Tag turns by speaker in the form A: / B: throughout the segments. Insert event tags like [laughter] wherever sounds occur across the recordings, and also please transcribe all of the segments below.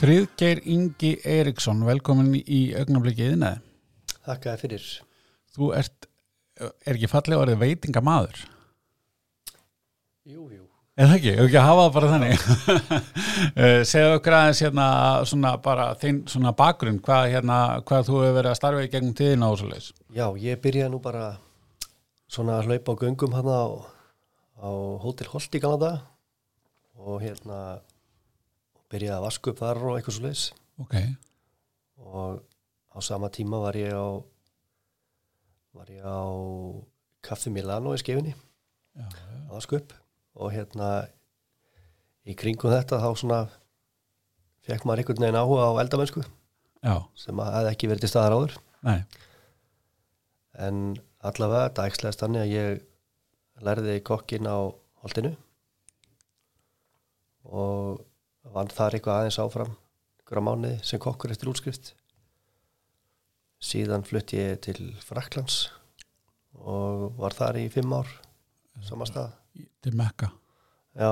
A: Friðgeir Ingi Eiríksson, velkomin í augnablikið innan.
B: Þakkaði fyrir.
A: Þú ert, er ekki fallega orðið veitingamaður?
B: Jú, jú.
A: Eða ekki, hefur ekki að hafa það bara þannig. [laughs] Eh, Segðu okkur aðeins hérna svona bara þinn svona bakgrunn, hvað hérna, hvað þú hefur verið að starfa í gegnum tíðina og svo leiðis.
B: Já, ég byrjaði nú bara svona að hlaupa á göngum hann á, á Hotel Holt í Kanada og hérna byrjaði að vasku upp þar og eitthvað svo leiðis
A: Ok,
B: og á sama tíma var ég á var ég á Kaffi Milano í skefinni
A: já, já,
B: að vasku upp. Og hérna í kringum þetta þá svona fekk maður einhvern veginn áhuga á eldamennsku
A: já,
B: sem að ekki verið til staðar áður.
A: Nei,
B: en allavega þetta ægslegast þannig að ég lærði kokkin á holdinu. Og vann þar eitthvað aðeins áfram ykkur á mánuði sem kokkur eftir útskrift. Síðan flutti ég til Fraklands og var þar í fimm ár sama stað.
A: Til Mekka.
B: já,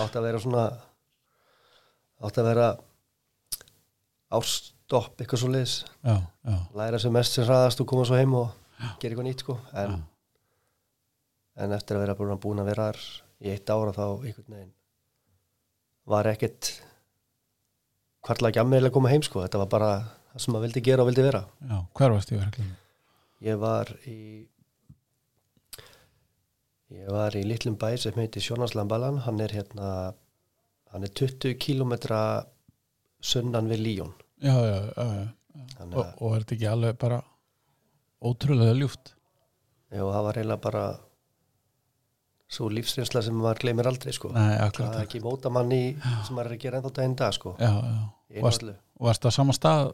B: átti að vera svona átti að vera árstopp eitthvað svo
A: Já, já,
B: læra sem mest sem hraðast og koma svo heim og gera eitthvað nýtt sko. En, en eftir að vera búin að vera þar í eitt ára þá einhvern veginn var ekkert hvarla ekki aðmeðilega að koma heim sko þetta var bara það sem maður vildi gera og vildi vera
A: já, hver varst ég verið?
B: ég var í ég var í litlum bæ sem heiti Sjónaslambalan hann er hérna hann er 20 kílómetra sunnan við Líón
A: Já, já, já, já.
B: þannig
A: Og, og er þetta ekki alveg bara ótrúlega ljúft?
B: já, það var eiginlega bara svo lífsreynsla sem maður gleymir aldrei sko.
A: Nei,
B: það er ekki móta manni sem maður er að gera ennþá daginn dag sko.
A: Já, já.
B: einu
A: Varst, varst það sama stað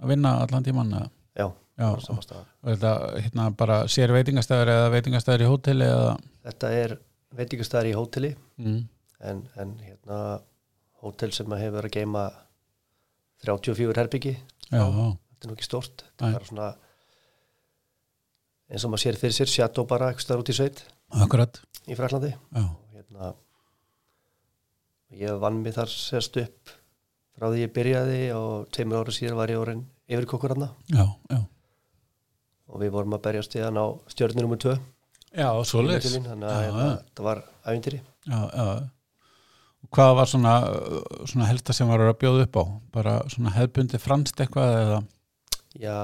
A: að vinna allan tímann? eða?
B: já,
A: Já,
B: sama stað.
A: og þetta hérna bara sér veitingastæður eða veitingastæður í hóteli eða?
B: Þetta er veitingastæðar í hóteli
A: mm.
B: en, en hérna hótel sem að hefur að geima 34 herbyggi. Þetta er nú ekki stort þetta er bara svona eins og maður sér fyrir sér sjató bara eitthvað út í sveit
A: akkurat.
B: Í Fraklandi
A: já,
B: og hérna ég vann mig þar sérst upp frá því ég byrjaði og tveimur ára síðan var ég orðin yfirkokkur hann
A: já, já.
B: Og við vorum að berjast í hann á stjörnir nummer 2
A: já, svo leis já,
B: þannig að
A: Já,
B: hérna, þetta var
A: Og hvað var svona, svona helsta sem var að bjóða upp á? Bara svona hefbundi franst eitthvað eða?
B: Já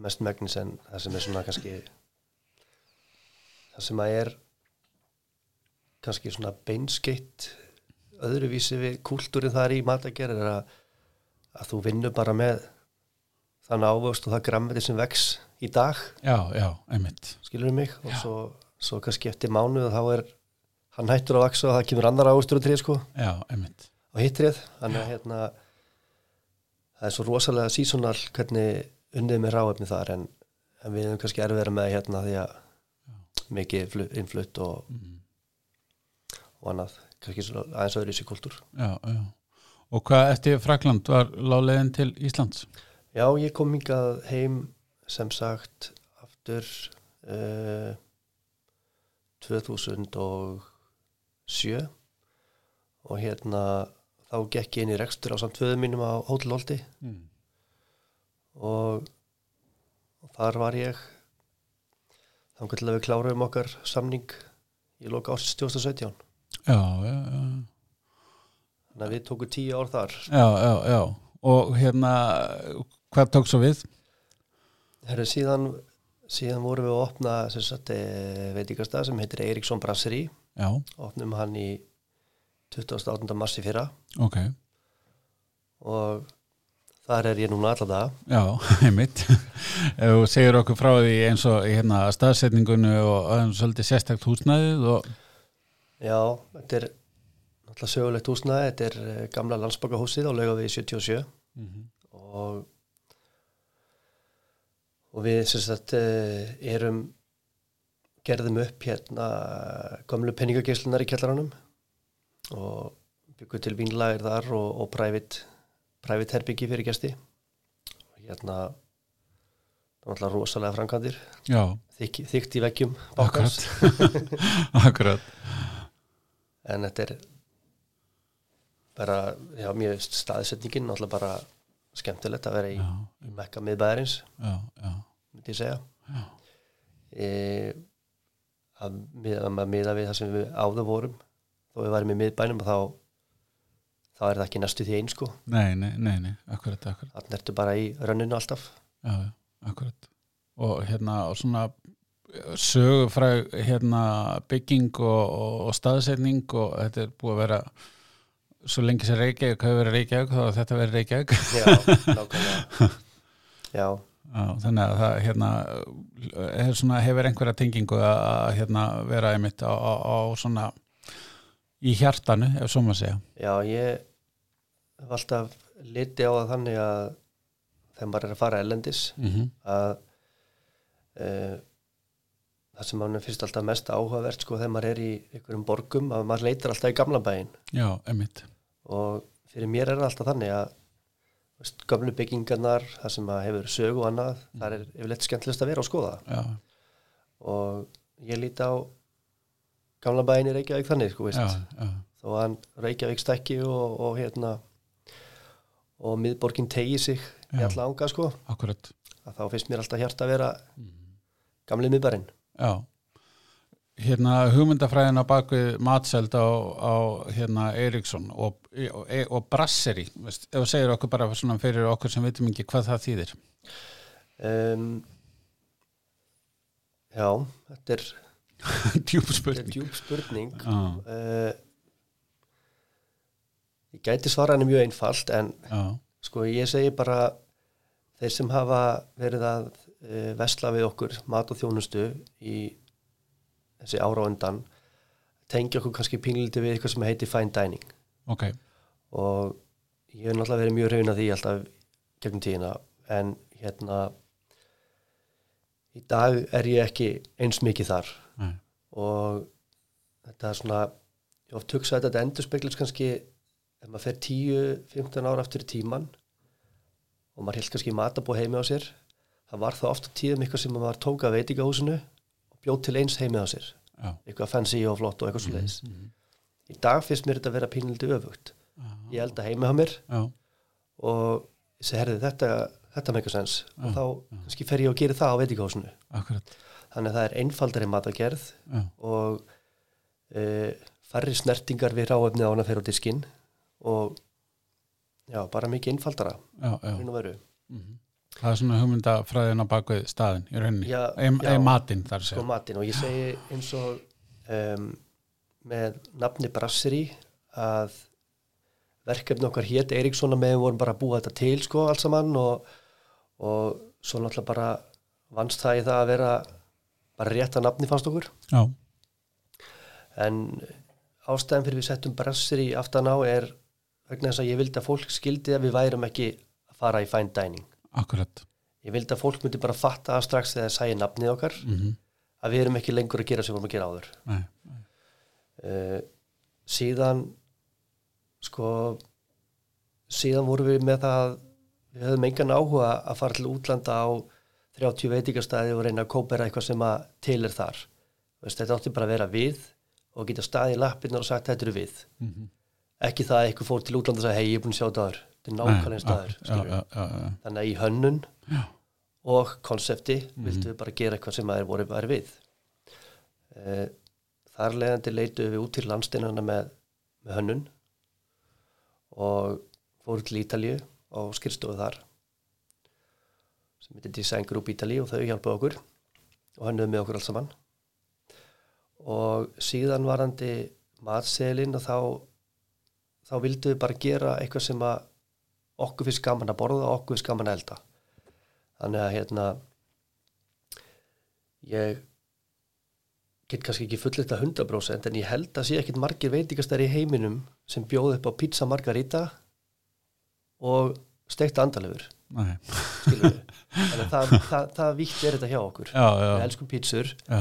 B: mest megnis en það sem er svona kannski það sem að er kannski svona beinskeitt öðruvísi við kúltúrin þar í matagerð er að, að þú vinnur bara með þann ávöxt og það grammiti sem vex í dag.
A: Já, já, einmitt.
B: Skilur mig? Og svo, svo kannski eftir mánuð þá er hann hættur að vaksa og það kemur annar ávöxtur og trið sko.
A: Já, einmitt.
B: Á hittrið þannig að hérna það er svo rosalega sísonal hvernig unnið með ráefni þar en, en við erum kannski erfiðra með hérna því að mikið flu- innflutt og,
A: mm.
B: og annað. Kannski aðeins í sig kultúr.
A: Já, já. Og hvað eftir Frakland var láleiðin til Íslands?
B: Já, ég kom hingað heim sem sagt aftur uh, 2007 og hérna þá gekk ég inn í rekstur á samt föðum mínum á Hótel Holti.
A: Mm.
B: og, og þar var ég til að við kláruðum okkar samning í loka ársins 2017
A: já, já, já.
B: Þannig að við tókum tíu ár þar.
A: Já, já, já. Og hérna hvað tók svo við?
B: Herru, síðan, síðan vorum við að opna sem sagt, eh, veitingastað sem heitir Eiríksson Brasserie.
A: Já,
B: opnum hann í 28. mars í fyrra.
A: Ok.
B: Og þar er ég núna alltaf það
A: Já, [laughs] einmitt. Þú segir okkur frá því eins og hérna staðsetningunni og aðeins svolítið sérstakt húsnæðið og
B: já, þetta er náttúrulega sögulegt húsnaði þetta er eh, gamla landsbakahúsið á laugavi 77 og og við sagt eh, erum gerðum upp hérna gömlu penningageislunar í kjallaranum og byggum til vínlagir þar og, og private, private herbyggi fyrir gesti. Og hérna það var alltaf rosalega framkvæmdir.
A: Já,
B: Þyk, þykt í veggjum bankans.
A: Akkurat, [laughs]
B: en þetta er bara, já, finnst staðsetningin náttúrulega bara skemmtilegt að vera í, í mekka miðbæðarins myndi ég segja. E, að að maður miða við það sem við áður vorum. Þó við værum í miðbænum þá þá er það ekki næstu því eins sko.
A: Nei, nei, nei, nei, akkurat, akkurat.
B: Þannig ertu bara í rönninu alltaf.
A: Já, akkurat. Og hérna, og svona sögufræg hérna bygging og, og, og staðsetning og þetta er búið að vera svo lengi sem Reykjavík hefur verið Reykjavík þá þetta verið Reykjavík.
B: Já, nákvæmlega. [laughs] Já,
A: Já, þannig að það hérna, svona, hefur einhverja tengingu að, að hérna, vera einmitt á, á, á svona í hjartanu, ef svo maður segja.
B: já, ég hef alltaf liti á það þannig að þegar maður er að fara ellendis
A: Mm -hmm.
B: að uh, það sem mann finnst alltaf mest áhugavert sko þegar maður er í einhverjum borgum að maður leitar alltaf í gamla bæinn.
A: Já, einmitt.
B: og fyrir mér er það alltaf þannig að veist, gömlu byggingarnar það sem að hefur sögu og annað það er yfirleitt skemmtilegst að vera og skoða.
A: Já,
B: og ég líti á gamla bæinn í Reykjavík þannig sko,
A: já, já,
B: þó að Reykjavík stækki og, og hérna og miðborgin tegi sig í alla ánga sko
A: akkurat.
B: að þá finnst mér alltaf hjarta að vera gamli miðbærin
A: Já. Hérna hugmyndafræðin á bakvið matseld á, á hérna Eriksson og, og, og Brasseri, veist, ef þú segir okkur bara svona fyrir okkur sem veitum ekki hvað það þýðir.
B: um, Já, þetta er, [laughs]
A: Djúp
B: þetta er
A: spurning.
B: djúb spurning uh, Ég gæti svara henni mjög einfalt en
A: já,
B: sko ég segi bara þeir sem hafa verið að uh, vesla við okkur mat og þjónustu í þessi ára á undan tengja okkur kannski pínlítið við eitthvað sem heitir fine dining.
A: Ok,
B: og ég hef náttúrulega verið mjög raun að því alltaf gegnum tíðina en hérna í dag er ég ekki eins mikið þar.
A: Nei,
B: og þetta er svona ég oft hugsa að þetta endur speglist kannski ef maður fer 10-15 ára aftur í tíman og maður held kannski matabó heimi á sér það var það ofta tíðum eitthvað sem maður tók að veitingahúsinu og bjóð til eins heimi á sér.
A: Já,
B: eitthvað fancy og flott og eitthvað svo leiðis
A: mhm,
B: í dag finnst mér þetta að vera pínildi öfugt.
A: Já,
B: ég held að heimi á mér
A: já,
B: og segi herði þetta þetta með eitthvað sens og þá kannski fer ég og gerir það á veitingahúsinu.
A: Akkurat,
B: þannig að það er einfaldari matagerð og e, færri snertingar við ráefni á hana fyrir á diskinn og já, bara mikið einfaldara
A: já, já.
B: veru.
A: mhm. Það er svona hugmyndafræðin á bakvið staðin í rauninni, ein matinn þar að
B: sko og ég segi eins og um, með nafni Brasseri að verkefni okkar hétt Eiríkssona með vorum bara að búa þetta til sko alls saman og, og svo náttúrulega bara vannst það í það að vera bara rétt að nafni fannst okkur
A: Já,
B: en ástæðan fyrir við settum brassir í aftan á er vegna þess að ég vildi að fólk skildi að við værum ekki að fara í fine dining.
A: Akkurat.
B: ég vildi að fólk myndi bara fatta að strax þegar það sæði nafnið okkar
A: Mm
B: að við erum ekki lengur að gera sem við vorum að gera áður.
A: Nei, nei,
B: uh, síðan sko síðan vorum við með það við höfum engan áhuga að fara til útlanda á 30 veitingastæði og reyna að kópera eitthvað sem að til er þar. Veist, þetta átti bara að vera við og geta staði í lappirnar og sagt þetta eru við.
A: Mhm.
B: Ekki það að eitthvað fór til útlanda og sagði hei ég er búin að sjá þetta aður þetta er nákvæmlega staður
A: já, já,
B: þannig að í hönnun
A: Já.
B: og konsepti vildum við bara gera eitthvað sem aðeir voru bara við. E, þar leiðandi leitu við út til landsteinana með, með hönnun og fóru til Ítalíu og skýrstofu þar sem heitir Design Group Ítalíu og þau hjálpaðu okkur og hönnuðu með okkur alls saman. Og síðan varandi matselin og þá þá vildum við bara gera eitthvað sem að okkur finnst gaman að borða og okkur finnst gaman að elda. Þannig að hérna ég get kannski ekki fullit að 100% en ég held að sé ekkit margir veitingastæri í heiminum sem bjóð upp á pizza margarita og steikta andalefur
A: nei,
B: skilur við þannig að það, það, það vítt er þetta hjá okkur.
A: Já,
B: við
A: já,
B: elskum pizzur.
A: Já,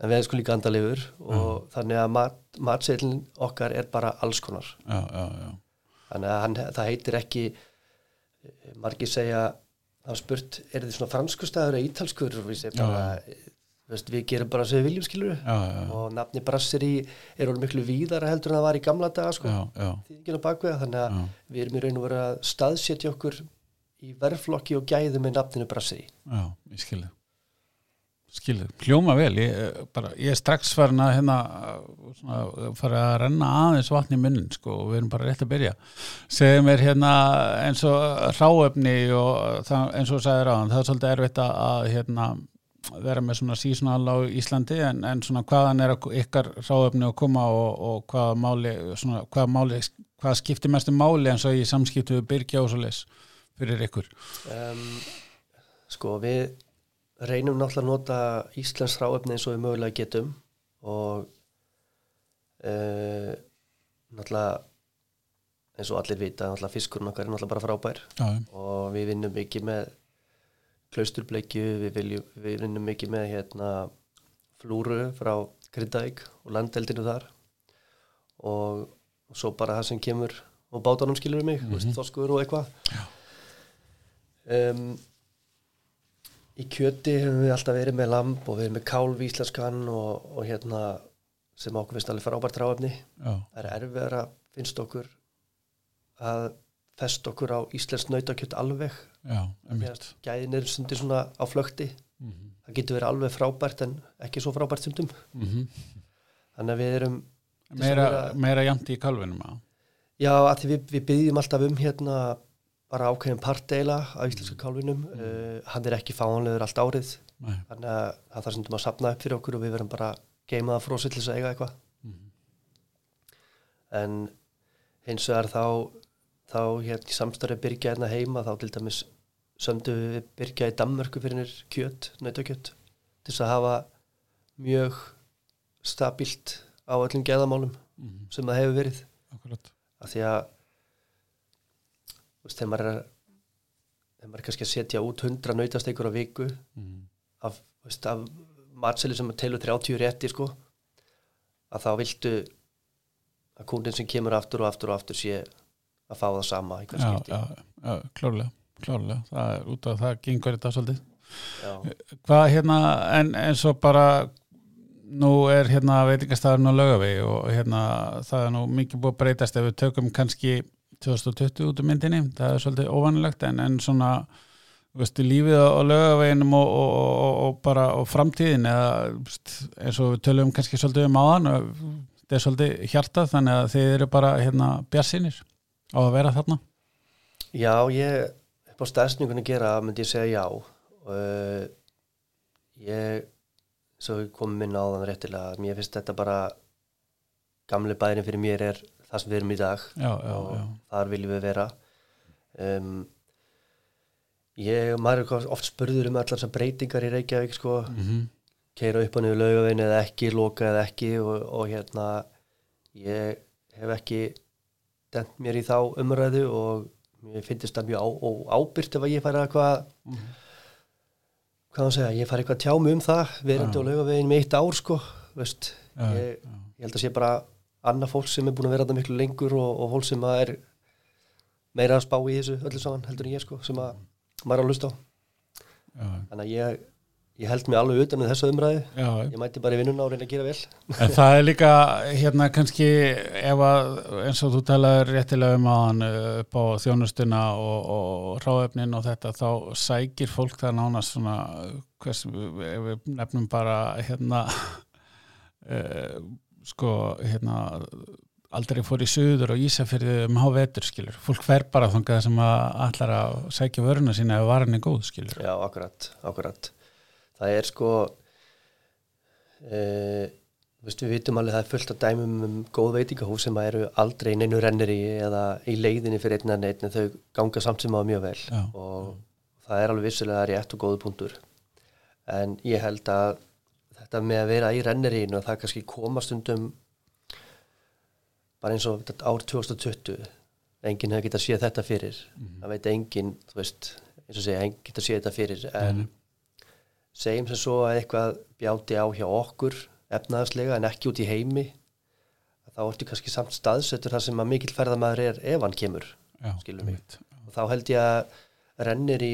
B: en við elskum líka andalefur og þannig að mat, matseilin okkar er bara alls konar.
A: Já, já, já,
B: þannig að hann, það heitir ekki margir segja það var spurt, er þið svona fransku staður eða ítalskur?
A: Já.
B: bara veist, við gerum bara sem við viljum skilur
A: já, já,
B: og nafni Brasseri er orðið miklu víðara heldur en það var í gamla daga sko,
A: já, já,
B: bakveða þannig að
A: já,
B: við erum í raun og verið að staðsetja okkur í verðflokki og gæði með nafninu Brasseri.
A: Já, ég skilði skilði, hljóma vel ég, bara, ég er strax farin að hérna svona, fara að renna aðeins vatn í munnin sko og við erum bara rétt að byrja. Segðu mér hérna eins og ráefni og það, eins og sagði ráðan, það er svolítið erfitt að, hérna vera með svona seasonal á Íslandi en, en svona hvaðan er ykkar ráefni að koma og, og hvaða máli svona, hvaða máli, hvað skiptir mestu máli eins og í samskiptu leis fyrir ykkur?
B: Um, sko við reynum náttúrulega að nota Íslands ráefni eins og við mögulega getum og uh, náttúrulega eins og allir vita, náttúrulega fiskurinn okkar er náttúrulega bara frábær
A: já,
B: og við vinnum mikið með klausturbleikju, við, viljum, við vinnum mikið með hérna flúru frá Grindavík og landeldinu þar og, og svo bara það sem kemur og bátanum skilur mig, mm -hmm. þoskur og eitthvað. Um, í kjöti hefum við alltaf verið með lamb og við erum með kálf íslenskan og, og hérna sem okkur finnst alveg frábært ráefni
A: já,
B: það er erfiðar að finnst okkur að fest okkur á íslensk nautakjött alveg. Gæðin er stundir svona á flökti.
A: Mhm,
B: það getur verið alveg frábært en ekki svo frábært stundum.
A: Mhm.
B: þannig að við erum
A: meira, meira jæmt í kalvinum að
B: já að því við, við byggjum alltaf um hérna bara ákveðin partdeila á íslenska kálfinum. Uh, hann er ekki fáanlegur allt árið.
A: Nei.
B: þannig að það þarf stundum að sapna upp fyrir okkur og við verum bara geima það frósitt til þess að eiga eitthvað.
A: Mhm.
B: en hins vegar þá þá hérna í samstarfi byrgja hérna heima þá til dæmis sömdu við byrgja í Danmörku fyrir kjöt, nautakjöt til þess að hafa mjög stabilt á öllum geðamálum
A: Mhm,
B: sem það hefur verið.
A: Akkurat.
B: Af því að veist, þegar maður er þegar maður er kannski að setja út 100 nautastekur á viku
A: Mhm,
B: af, veist, af matseli sem telur 30 rétti sko að þá viltu að kúndin sem kemur aftur og aftur og aftur sé að fá það sama
A: já, já, já, klárlega klárlega, það er út af það gengur þetta svolítið.
B: Já.
A: hvað hérna, en eins og bara nú er hérna veitingastæðurinn á laugavegi og hérna það er nú mikið búið að breytast. Ef við tökum kannski 2020 út um myndinni. Það er svolítið óvanilegt en, en svona veist, lífið á laugaveginum og, og, og, og bara framtíðin eða eins og við tölum kannski svolítið um áðan og þetta er svolítið hjartað þannig að þið eru bara hérna bjarsinir á að vera þarna.
B: Já, ég upp á stæðsningunni gera myndi ég segja já. Uh, ég svo komum inn á þann réttilega mér finnst þetta bara gamli bærin fyrir mér er það sem við erum í dag
A: já, já,
B: og
A: já,
B: þar viljum við vera. Um, ég, maður er hvað oft spurður um allar þessar breytingar í Reykjavík sko,
A: mm
B: keira upp á niður laugavegin eða ekki, loka eða ekki og, og hérna ég hef ekki dent mér í þá umræðu og mér finnst það mjög á, ábyrgt ef að ég færi að hvað hvað hann segja, ég færi eitthvað að tjá mig um það verandi á laugavegin með eitt ár sko, veist, ég, ég held að sé bara annað fólk sem er búin að vera þarna miklu lengur og, og fólk sem er meira að spá í þessu öllu saman heldur en ég sko sem að maður er að hlusta á.
A: Já,
B: þannig að ég, ég held mig alveg utan með þessa umræðu.
A: Já,
B: ég mæti bara í vinnuna og reyna að gera vel.
A: En það er líka hérna kannski ef að eins og þú talaður réttilega um aðan upp á þjónustuna og, og ráefnin og þetta þá sækir fólk það nánast svona hvers, ef við nefnum bara hérna [laughs] uh, sko hérna aldrei fór í suður og Ísafyrði um hávetur skilur, fólk fer bara þangað sem að allar að sækja vöruna sína ef varan er góð skilur.
B: Já, akkurat, akkurat. Það er sko e, veist, við vitum alveg það er fullt af dæmum um góð veitingahús sem að eru aldrei neinu rennir í eða í leiðinni fyrir einn en einn en þau ganga samt sem á mjög vel.
A: Já.
B: og það er alveg vissulega rétt og góðu punktur. En ég held að þetta með að vera í rennirínu og það kannski koma stundum bara eins og ár 2020 enginn hefði getað séð þetta fyrir. Það veit enginn, þú veist eins og segja, enginn getað séð þetta fyrir en segjum sem svo að eitthvað bjáti á hjá okkur efnaðarslega en ekki út í heimi þá ertu kannski samt staðsettur þar sem að mikill ferðamæður er ef hann kemur
A: Já,
B: og þá held ég að rennir í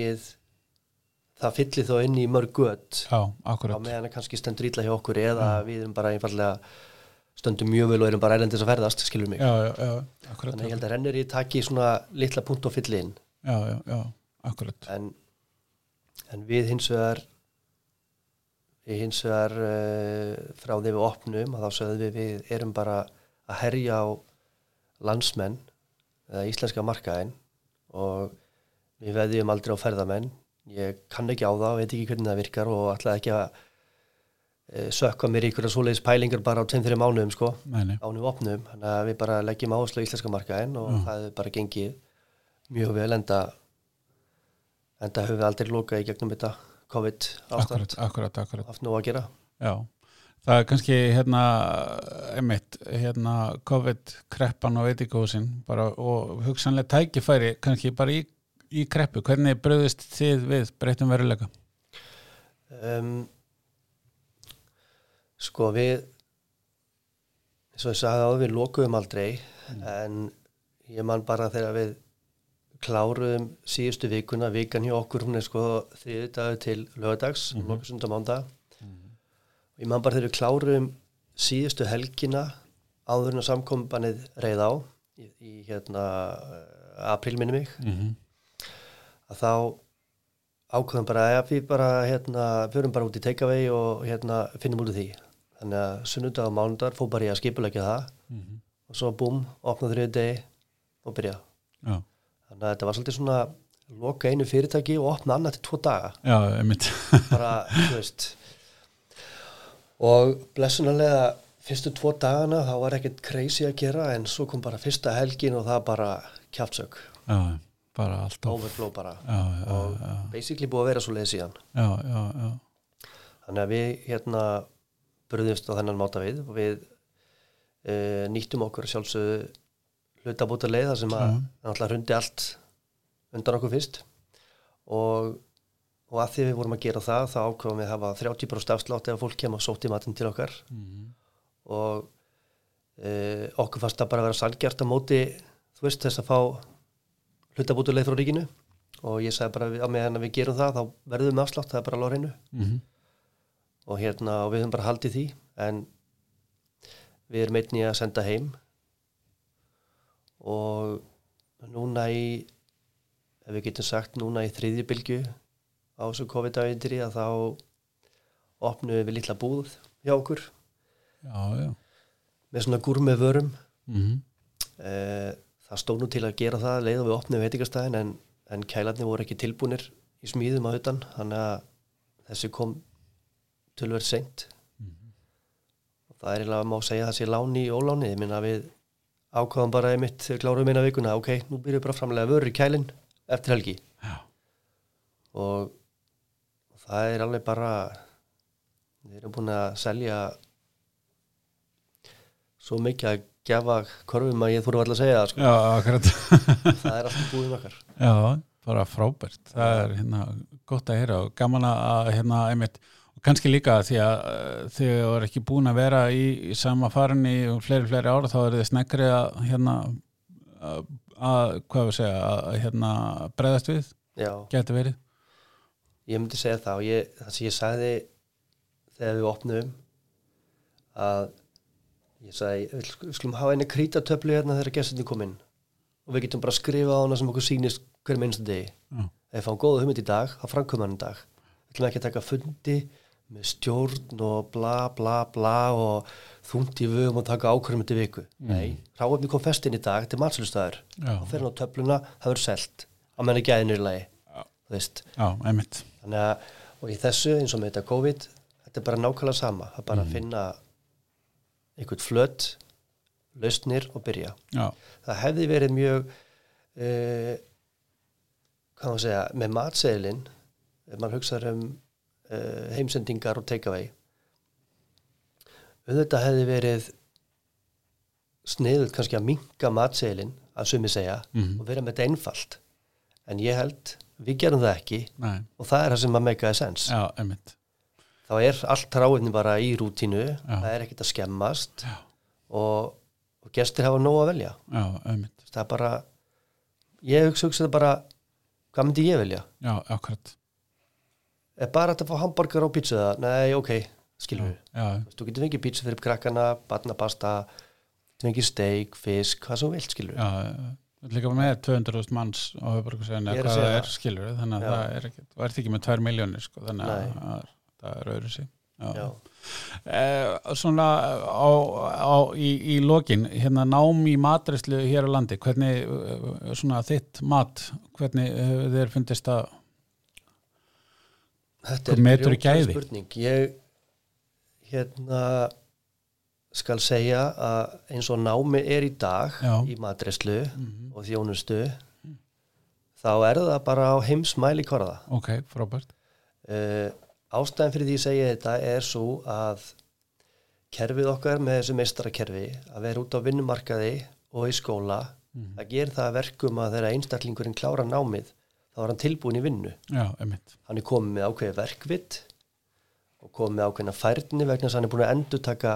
B: það fyllir þó inn í mörg gött
A: já,
B: á meðan það kannski stendur ítla hjá okkur eða við erum bara einfallega stöndum mjög vel og erum bara erlendis að ferðast, skilur mig.
A: Já, já, já,
B: þannig ég held að rennir í taki svona litla punkt og fylli inn.
A: Já, já, já, akkurat.
B: En, en við hins vegar við hins vegar uh, frá því við opnum að þá sögðum við við erum bara að herja á landsmenn eða íslenska markaðin og við veðjum aldrei á ferðamenn ég kann ekki á það, veit ekki hvernig það virkar og ætlaði ekki að uh, sökka mér í einhverja svoleiðis pælingar bara á 2-3 mánuðum sko ánum opnum, þannig að við bara leggjum áherslu á íslenska markaðin og það hefur bara gengið mjög vel enda enda höfum við aldrei lokað í gegnum þetta COVID ástand.
A: Akkurat, akkurat, akkurat.
B: Haft nóg að gera.
A: Já, það er kannski hérna, einmitt, hérna COVID-kreppan og veitikósin og hugsanlega tækifæri kannski bara í, í kreppu, hvernig bröðist þið við breytum veruleika?
B: um, sko við eins og ég sagði á við lokuðum aldrei en ég man bara þegar við kláruðum síðustu vikuna, vikan hjá okkur hún er sko þriði dagur til lögadags, mm -hmm. lokasundum ánda og ég man bara þegar við kláruðum síðustu helgina áður en að samkombanið reið á í, í hérna april minni mig
A: Mm -hmm.
B: Að þá ákveðum bara að við bara hérna, förum bara út í takeaway og hérna finnum út af því. Þannig að sunnudag og mánudag fór bara ég að skipulegja það. Og svo búm, opna þriði degi og byrja
A: Já,
B: þannig að þetta var svolítið svona loka einu fyrirtæki og opna annað til tvo daga.
A: Já, einmitt. [laughs]
B: Bara, þú veist. Og blessunarlega fyrstu tvo dagana þá var ekkert crazy að gera en svo kom bara fyrsta helgin og það bara kjaftsök,
A: Já, bara alltaf
B: overflow bara.
A: Já, já,
B: og
A: já,
B: basically búið að vera svo leið síðan Þannig að við hérna bröðumst á þennan máta við og við e, nýttum okkur sjálfsögðu hlutabóta leið þar sem að náttúrulega hrundi allt undan okkur fyrst. Og, og að því við vorum að gera það þá ákveðum við að hafa 30% afslátt ef fólk kemur og sótt í matinn til okkar.
A: Mhm.
B: og e, okkur fannst það bara að vera sangjart að móti þú veist þess að fá hlutabóta leið frá ríkinu og ég sagði bara við- á meðan að við gerum það þá verðum við með afslátt, það er bara á hreinu
A: Mhm.
B: og hérna og við höfum bara haldið því en við erum einnig að senda heim. Og núna í ef við getum sagt núna í þriðju bylgu á þessu COVID-19 að þá opnum við litla búð hjá okkur.
A: Já, já.
B: með svona gúr með vörum
A: Mm
B: Eh, það stóð nú til að gera það leið og við opnum veitingastæðin en, en kælarnir voru ekki tilbúnir í smíðum á utan þannig að þessi kom tölverð seint. Og það er eiginlega má segja að það sé láni í óláni. Ég minna við ákvaðum bara einmitt þegar klárum eina vikuna ok, nú byrjum við bara að framlega vörur í kælinn eftir helgi.
A: Já.
B: og, og það er alveg bara við erum búin að selja svo mikið að gefa korfum að ég þurfa alltaf að segja það sko.
A: Já, akkurat. [laughs]
B: Það er alltaf búin okkar.
A: Já, bara frábært. Það er hérna gott að heyra og gaman að hérna einmitt og kannski líka því að uh, þið eru ekki búin að vera í, í sama farin í fleiri, fleiri ára þá eru þið sneggri að hérna að, að hvað við segja að hérna breðast við,
B: já,
A: geti verið?
B: Ég myndi segja það og ég, það sem ég sagði þegar við opnum að ég sagði, við sk- skulum hafa einu krítatöflu hérna þegar gestinni kom inn og við getum bara að skrifa á hana sem okkur sýnist hver minnstu degi.
A: Já,
B: ef við fáum góða hugmynd í dag, þá framkvæmum hann í dag. Við ætlum ekki að taka fundi með stjórn og bla bla bla og þungt í vögum og taka ákvörðum til viku. Nei, ráefni kom fest inn í dag, þetta er matslustæður
A: já,
B: og fer hann á töfluna, það verður selt. Á menn ekki aðeinir í lagi þú veist,
A: já, einmitt.
B: Þannig að og í þessu eins og með þetta COVID þetta er bara nákvæmlega sama, það er bara að finna einhvern flött lausnir og byrja.
A: Já,
B: það hefði verið mjög uh, hvað maður segja með matseðilinn ef maður hugsaður um uh, heimsendingar og takeaway. Auðvitað hefði verið sniðuð kannski að minka matseðilinn að sumi segja
A: Mhm.
B: og vera með þetta einfalt. En ég held, við gerum það ekki
A: nei,
B: og það er það sem að make a sense.
A: Já, einmitt
B: þá er allt ráðinni bara í rútínu
A: Já.
B: það er ekkert að skemmast og, og gestir hafa nóg að velja.
A: Já, einmitt,
B: það er bara ég hugsa, hugsa það bara hvað myndi ég velja?
A: Já, akkurat.
B: Er bara hægt að fá hamburger og pizza? Það? Nei, ok, skilur við Þú getur fengið pizza fyrir krakkana, barnapasta þú fengið steik, fisk hvað svo vilt, skilur við
A: líka með 200.000 manns á höfbrukuseginu hvað það er skilur þannig að það er ekki, þú ert ekki með 2 miljónir sko, þannig að það er öðru
B: Já,
A: Eh, svona á, á, í, í lokin hérna nám í matrislu hér á landi hvernig eh, svona þitt mat hvernig hefur þér fundist að
B: Þetta grjótleg
A: gæði?
B: spurning. Ég hérna skal segja að eins og námi er í dag
A: Já.
B: í matreslu
A: Mhm.
B: og þjónustu þá er það bara á heimsmæli korða.
A: ok, frábært
B: Uh, ástæðan fyrir því að segja þetta er svo að kerfið okkar með þessu meistarakerfi að vera út á vinnumarkaði og í skóla
A: Mhm.
B: það ger það að verkum að þegar einstaklingurinn klára námið þá er hann tilbúin í vinnu.
A: Já, emitt
B: hann er komið með ákveði verkvitt og komið með ákveðina færni vegna þess að hann er búin að endur taka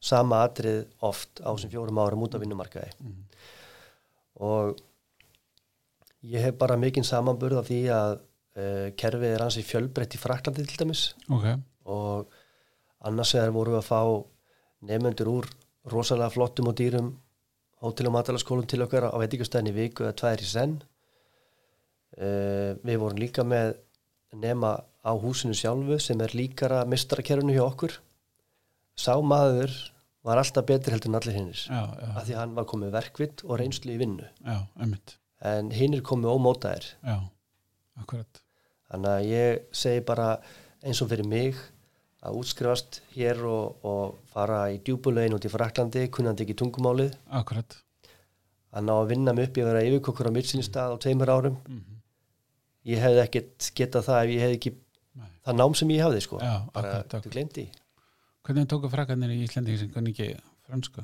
B: sama atrið oft á þessum fjórum árum út á vinnumarkaði. Og ég hef bara mikinn samanburð af því að uh, kerfið er hansi fjölbreytt í Fraklandi til dæmis.
A: Ok,
B: og annars vegar vorum við að fá nefnendur úr rosalega flottum og dýrum hótel- og matalaskólum til okkar á veitingastæðin í viku eða tvær í senn. Uh, við vorum líka með nema á húsinu sjálfu sem er líkara mistarakerfinu hjá okkur. Sá maður var alltaf betri heldur en allir hinnir af því hann var komið verkvitt og reynslu í vinnu.
A: Já,
B: en hinnir komið ómótaðir.
A: Já, akkurat
B: Þannig að ég segi bara eins og fyrir mig að útskrifast hér og, og fara í djúbulegin út í Fraklandi, kunnandi ekki tungumálið,
A: akkurat
B: að ná að vinna mig upp í að vera yfirkokkur á mittsinnstað á tveimur árum.
A: Mhm.
B: Ég hefði ekkert getað það ef ég hefði ekki
A: Nei.
B: það nám sem ég hafði sko.
A: Já,
B: bara
A: akkurat,
B: þú glemdi.
A: hvernig tóku frækarnir í Íslandi sem kunni ekki fransku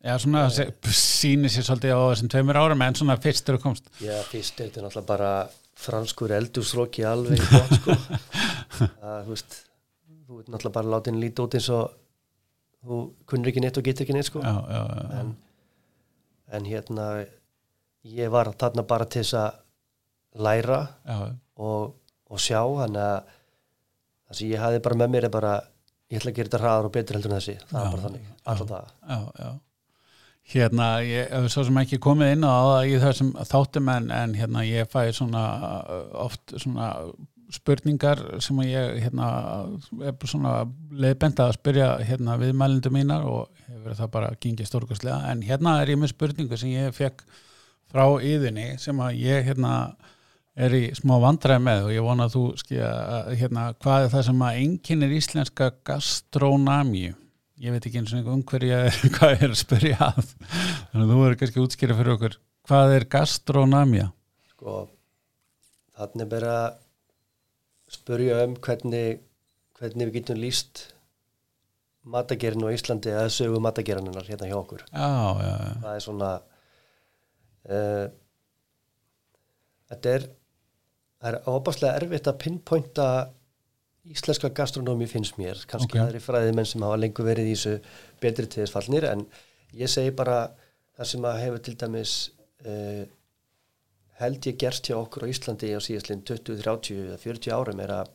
A: já, svona sýnir sér svolítið á þessum tveimur árum en svona fyrst þegar þú komst
B: Já, fyrst er þetta náttúrulega bara franskur eldúsróki alveg bótt sko. [laughs] það, þú veist, þú ert náttúrulega bara látin lítið út eins og þú kunnir ekki neitt og getur ekki neitt sko.
A: já, já, já,
B: en, en hérna ég var þarna bara til þess að læra og, og sjá þannig að það sem ég hafi bara með mér er bara ég ætla að gera þetta hraðar og betur heldur en þessi það er bara þannig, alltaf það
A: já, já. Hérna, ég hef svo sem ekki komið inn á það í þessum þáttum en, en hérna ég fæ svona uh, oft svona spurningar sem ég hérna er svona leiðbenda að spyrja hérna viðmælindu mínar og hefur það bara gengið stórkastlega en hérna er ég með spurningu sem ég fekk frá yðinni sem að ég hérna er í smá vandræði með og ég vona að þú skilja hérna hvað er það sem að einkennir íslenska gastrónamíu ég veit ekki eins og um hverju ég er, [laughs] hvað ég er að spyrja að. Þannig að þú verður kannski útskýra fyrir okkur. Hvað er gastrónamía
B: sko, þannig er bara að spurja um hvernig hvernig við getum líst matagerinn á Íslandi eða sögu matagerinnar hérna hjá okkur.
A: Já, já, já,
B: það er svona uh, þetta er það er óbáslega erfitt að pinpointa íslenska gastronómi finnst mér, kannski
A: Ok.
B: okay. aðri fræðimenn sem hafa lengur verið í þessu betri til þess fallnir, en ég segi bara það sem að hefur til dæmis uh, held ég gerst hjá okkur á Íslandi á síðastlinn 20, 30 eða 40 árum er að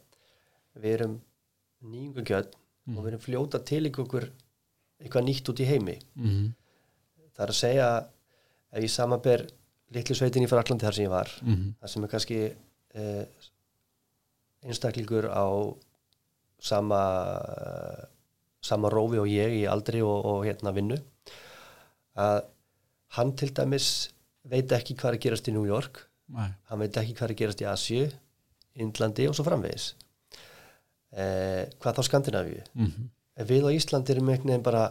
B: við erum nýjungugjöld og við erum fljóta til ykkur eitthvað nýtt út í heimi
A: mm
B: það er að segja ef ég samanber litlu sveitin í Fraklandi þar sem ég var
A: -hmm.
B: þar sem er kannski eh, einstaklingur á sama sama rófi og ég í aldri og, og hérna vinnu að hann til dæmis veit ekki hvað er gerast í New York
A: Nei,
B: hann veit ekki hvað er gerast í Asju Indlandi og svo framvegis. Eh, hvað þá Skandinavíu?
A: Mm
B: en við á Íslandi erum einhvern veginn bara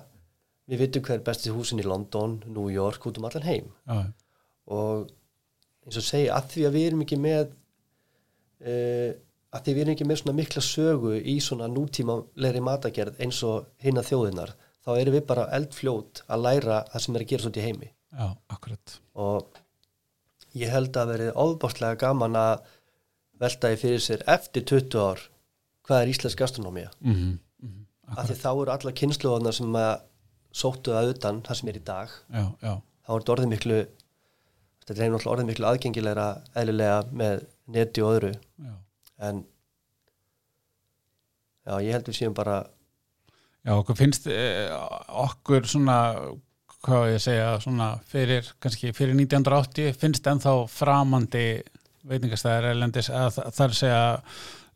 B: við vitum hver er besti húsin í London, New York, út um allan heim.
A: Já,
B: og eins og segja að því að við erum ekki með uh, að því við erum ekki með svona mikla sögu í svona nútímalegri matagerð eins og hinna þjóðinnar þá erum við bara eldfljót að læra það sem er að gera svo í heimi.
A: Já, akkurat.
B: Og ég held að verið óbástlega gaman að velta því fyrir sér eftir 20 ár hvað er íslensk gastronómía
A: mm -hmm.
B: af því þá eru alla kynsluðarna sem að sóttu að utan það sem er í dag.
A: Já, já,
B: þá er þetta orðið miklu þetta er orðið miklu aðgengilegra eðlilega með neti og öðru.
A: Já,
B: en já, ég held við séum bara
A: Já, okkur finnst eh, okkur svona, hvað ég segja, svona fyrir, kannski fyrir 1980 finnst ennþá framandi veitingastæðar erlendis að þa- það að segja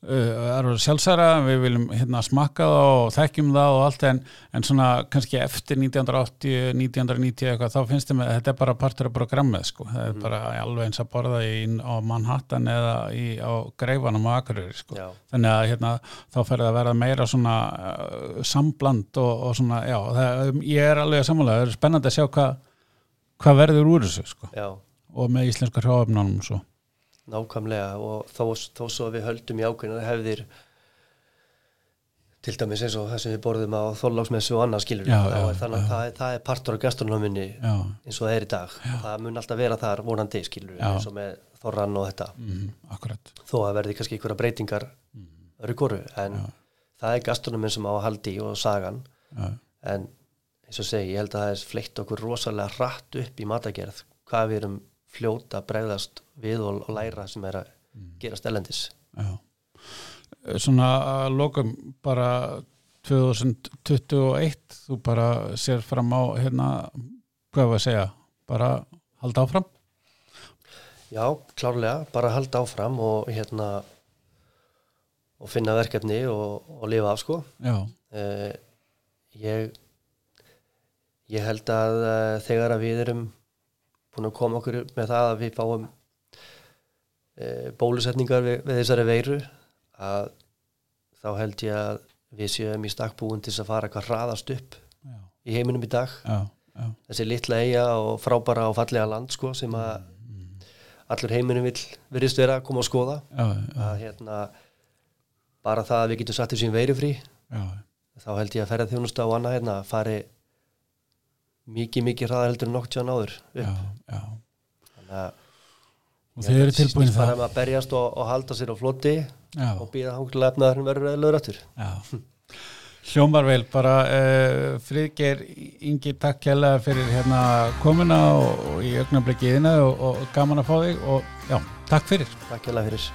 A: uh, er sjálfsæra, við viljum hérna smakka það og þekkjum það og allt en, en svona kannski eftir 1980 1990 eitthvað, þá finnst þeim að þetta er bara partur af programmið sko, það er bara alveg eins að borða í, á Manhattan eða í, á Greifanum og Akureyri sko.
B: Já,
A: þannig að hérna, þá fer það að verða meira svona uh, sambland og, og svona, já, það, ég er alveg að sammála, það er spennandi að sjá hvað hvað verður úr þessu, sko.
B: Já,
A: og með íslenska hráöfnunum svo
B: nákvæmlega og þó, þó svo við höldum í ákveðinu hefðir til dæmis eins og það sem við borðum á þóllagsmessu og annað skilur
A: Já, já,
B: þannig
A: já.
B: að það, það er partur af gastronominni
A: já,
B: eins og það er í dag. Það mun alltaf vera þar vonandi skilur
A: Já.
B: eins og með þorran og þetta.
A: Mm,
B: þó að verði kannski einhverja breytingar öru koru en það er gastronomin sem á að haldi og sagan.
A: Já,
B: en eins og segi, ég held að það er fleitt okkur rosalega hratt upp í matagerð hvað við erum fljóta bregðast við og, og læra sem er að gerast ellendis
A: já. Svona að lokum bara 2021 þú bara sér fram á hérna, hvað var að segja bara halda áfram?
B: Já, klárlega, bara halda áfram og hérna og finna verkefni og, og lifa af sko. Uh, ég ég held að uh, þegar að við erum búin að koma okkur með það að við fáum uh, bólusetningar við, við þessari veiru að þá held ég að við séum í stakkbúin til að fara hvað hraðast upp
A: já,
B: í heiminum í dag.
A: Já, já,
B: þessi litla eiga og frábara og fallega land sko sem að allur heiminum vill virðist vera að koma að skoða. Að hérna bara það að við getum satt þessi veirufrí.
A: Já,
B: þá held ég að ferða þjónusta og annað hérna fari mikið, mikið hraðar heldur en nokk tján áður upp.
A: já, já.
B: þannig að
A: og þið eru tilbúin
B: það að berjast og, og halda sér á floti
A: já,
B: og býða hangulega efnaðurinn verður eðlöður aftur.
A: Já. Hljómar vel, bara uh, Friðgeir Ingi, takk kjærlega fyrir hérna komuna og, og í augnablikkiðina og, og gaman að fá þig og já, takk fyrir.
B: Takk hjá fyrir